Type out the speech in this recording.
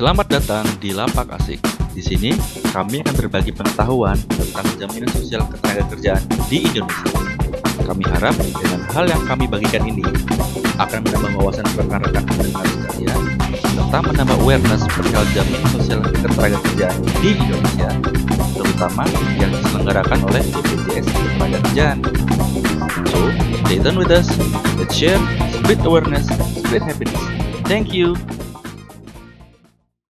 Selamat datang di Lapak Asik. Di sini kami akan berbagi pengetahuan tentang jaminan sosial ketenaga kerjaan di Indonesia. Kami harap dengan hal yang kami bagikan ini akan menambah wawasan rekan-rekan pendengar sekalian serta menambah awareness perihal jaminan sosial ketenaga kerjaan di Indonesia, terutama yang diselenggarakan oleh BPJS Ketenagakerjaan. So, stay tuned with us. Let's share, spread awareness, spread happiness. Thank you.